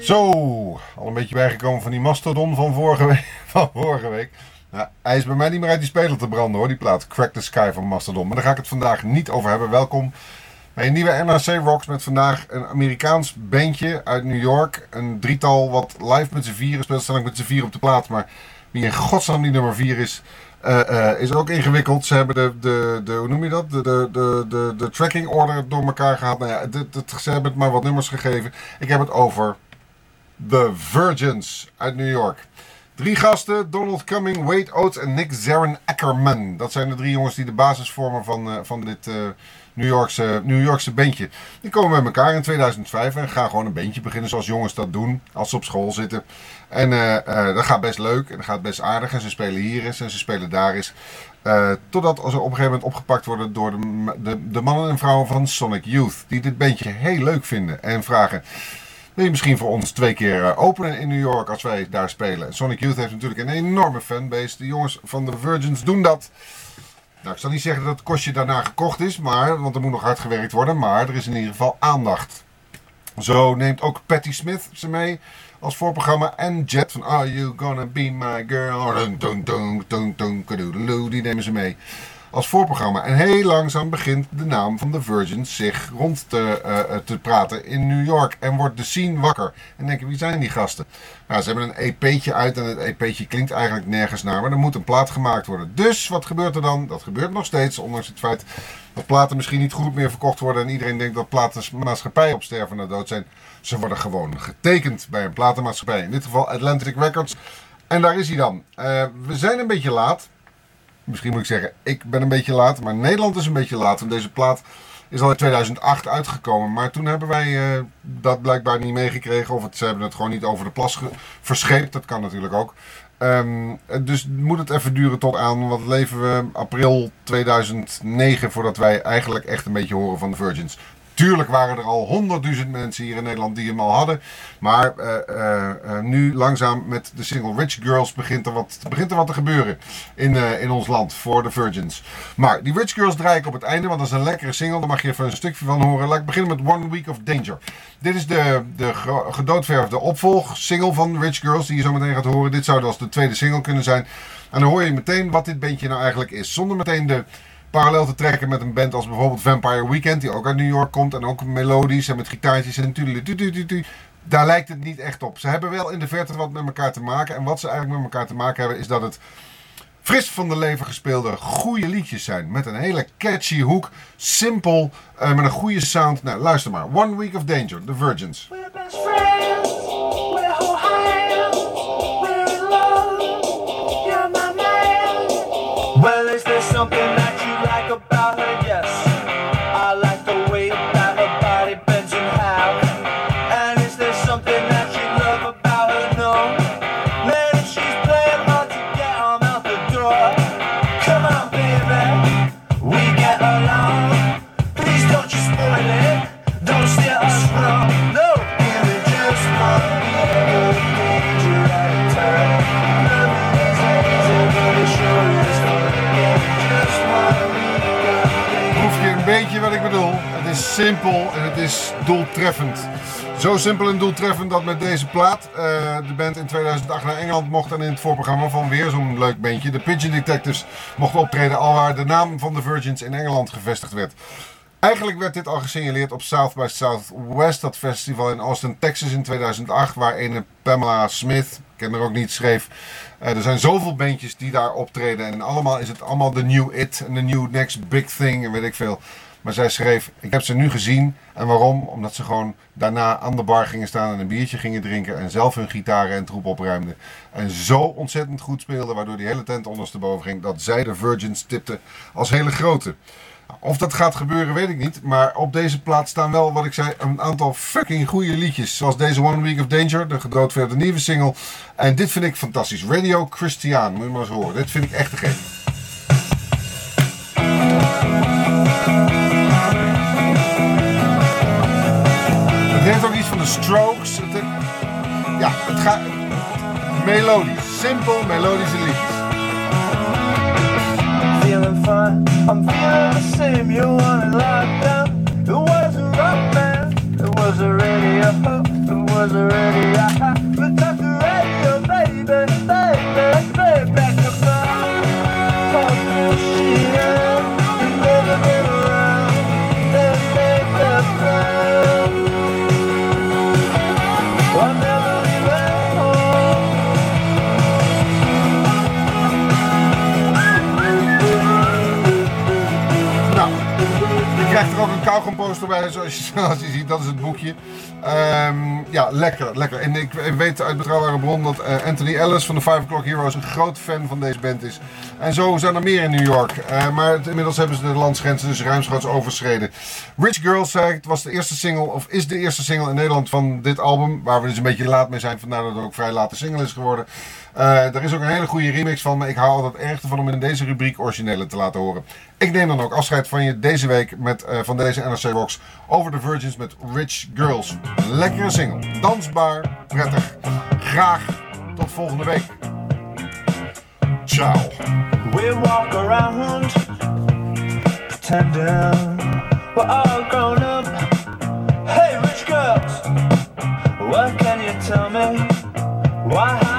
Zo, al een beetje bijgekomen van die mastodon van vorige week. Van vorige week. Nou, hij is bij mij niet meer uit die speler te branden hoor, die plaat Crack the Sky van Mastodon. Maar daar ga ik het vandaag niet over hebben. Welkom bij een nieuwe NRC Rocks met vandaag een Amerikaans bandje uit New York. Een drietal wat live met z'n vieren speelt. Ik met z'n vier op de plaat, maar wie in godsnaam die nummer vier is, uh, is ook ingewikkeld. Ze hebben de, de, de hoe noem je dat? De, de, de, de, tracking order door elkaar gehaald. Nou ja, ze hebben het maar wat nummers gegeven. Ik heb het over The Virgins uit New York. Drie gasten, Donald Cumming, Wade Oates en Nick Zarin Ackerman. Dat zijn de drie jongens die de basis vormen van, uh, van dit uh, New, Yorkse, New Yorkse bandje. Die komen bij elkaar in 2005 en gaan gewoon een bandje beginnen zoals jongens dat doen als ze op school zitten. En uh, dat gaat best leuk en dat gaat best aardig. En ze spelen hier eens en ze spelen daar eens. totdat ze op een gegeven moment opgepakt worden door de, de, de mannen en vrouwen van Sonic Youth. Die dit bandje heel leuk vinden en vragen... Wil je misschien voor ons twee keer eh, openen in New York als wij daar spelen? Sonic Youth heeft natuurlijk een enorme fanbase. De jongens van de Virgins doen dat. Nou, ik zal niet zeggen dat het kostje daarna gekocht is, maar, want er moet nog hard gewerkt worden. Maar er is in ieder geval aandacht. Zo neemt ook Patti Smith ze mee als voorprogramma. En Jet van Are You Gonna Be My Girl? Die nemen ze mee als voorprogramma. En heel langzaam begint de naam van de Virgins zich rond te, uh, te praten in New York. En wordt de scene wakker. En denken, wie zijn die gasten? Nou, ze hebben een EP'tje uit en het EP'tje klinkt eigenlijk nergens naar. Maar er moet een plaat gemaakt worden. Dus wat gebeurt er dan? Dat gebeurt nog steeds, ondanks het feit dat platen misschien niet goed meer verkocht worden. En iedereen denkt dat platenmaatschappijen op sterven na dood zijn. Ze worden gewoon getekend bij een platenmaatschappij. In dit geval Atlantic Records. En daar is hij dan. Uh, we zijn een beetje laat misschien moet ik zeggen, ik ben een beetje laat. Maar Nederland is een beetje laat. Want deze plaat is al in 2008 uitgekomen. Maar toen hebben wij uh, dat blijkbaar niet meegekregen. Of ze hebben het gewoon niet over de plas verscheept. Dat kan natuurlijk ook. Um, dus moet het even duren tot aan, wat leven we, april 2009 voordat wij eigenlijk echt een beetje horen van de Virgins. Tuurlijk waren er al honderdduizend mensen hier in Nederland die hem al hadden. Maar uh, uh, uh, nu langzaam met de single Rich Girls begint er wat, begint er wat te gebeuren in, in ons land voor de Virgins. Maar die Rich Girls draai ik op het einde, want dat is een lekkere single. Daar mag je even een stukje van horen. Laat ik beginnen met One Week of Danger. Dit is de, de gedoodverfde opvolg single van Rich Girls die je zo meteen gaat horen. Dit zou dus de tweede single kunnen zijn. En dan hoor je meteen wat dit bandje nou eigenlijk is. Zonder meteen de parallel te trekken met een band als bijvoorbeeld Vampire Weekend, die ook uit New York komt en ook melodisch en met gitaartjes en natuurlijk. Daar lijkt het niet echt op. Ze hebben wel in de verte wat met elkaar te maken. En wat ze eigenlijk met elkaar te maken hebben, is dat het fris van de leven gespeelde goede liedjes zijn. Met een hele catchy hoek. Simpel, uh, met een goede sound. Nou, luister maar. One Week of Danger, The Virgins. Simpel en het is doeltreffend. Zo simpel en doeltreffend dat met deze plaat uh, de band in 2008 naar Engeland mocht en in het voorprogramma van weer zo'n leuk bandje, de Pigeon Detectives, mocht optreden alwaar de naam van de Virgins in Engeland gevestigd werd. Eigenlijk werd dit al gesignaleerd op South by Southwest, dat festival in Austin, Texas in 2008, waar een Pamela Smith, ken er ook niet, schreef. Uh, er zijn zoveel bandjes die daar optreden en allemaal is het allemaal de new it en de new next big thing en weet ik veel. Maar zij schreef, ik heb ze nu gezien. En waarom? Omdat ze gewoon daarna aan de bar gingen staan en een biertje gingen drinken. En zelf hun gitaren en troep opruimden. En zo ontzettend goed speelden, waardoor die hele tent ondersteboven ging. Dat zij de Virgins tipte als hele grote. Of dat gaat gebeuren, weet ik niet. Maar op deze plaats staan wel, wat ik zei, een aantal fucking goede liedjes. Zoals deze One Week of Danger, de gedoodverde nieuwe single. En dit vind ik fantastisch. Radio Christian, moet je maar eens horen. Dit vind ik echt gek. Heeft ook iets van de strokes. Het, ja, het gaat melodisch. Simpel melodische liedjes. I'm it was it was a radio, it was a. poster bij, zoals je, zoals je ziet. Dat is het boekje. Ehm, ja, lekker, lekker. En ik weet uit betrouwbare bron dat eh, Anthony Ellis van de Five O'Clock Heroes een groot fan van deze band is. En zo zijn er meer in New York. Eh, maar inmiddels hebben ze de landsgrenzen dus ruimschoots overschreden. Rich Girls, zei het was de eerste single, of is de eerste single in Nederland van dit album. Waar we dus een beetje laat mee zijn, vandaar dat het ook vrij late single is geworden. Eh, er is ook een hele goede remix van, maar ik hou altijd erg ervan om in deze rubriek originele te laten horen. Ik neem dan ook afscheid van je deze week met, eh, van deze NRC Box over the Virgins met Rich Girls. Lekkere single, dansbaar, prettig. Graag tot volgende week. Ciao. We walk around pretending we're all grown up. Hey, rich girls, what can you tell me? Why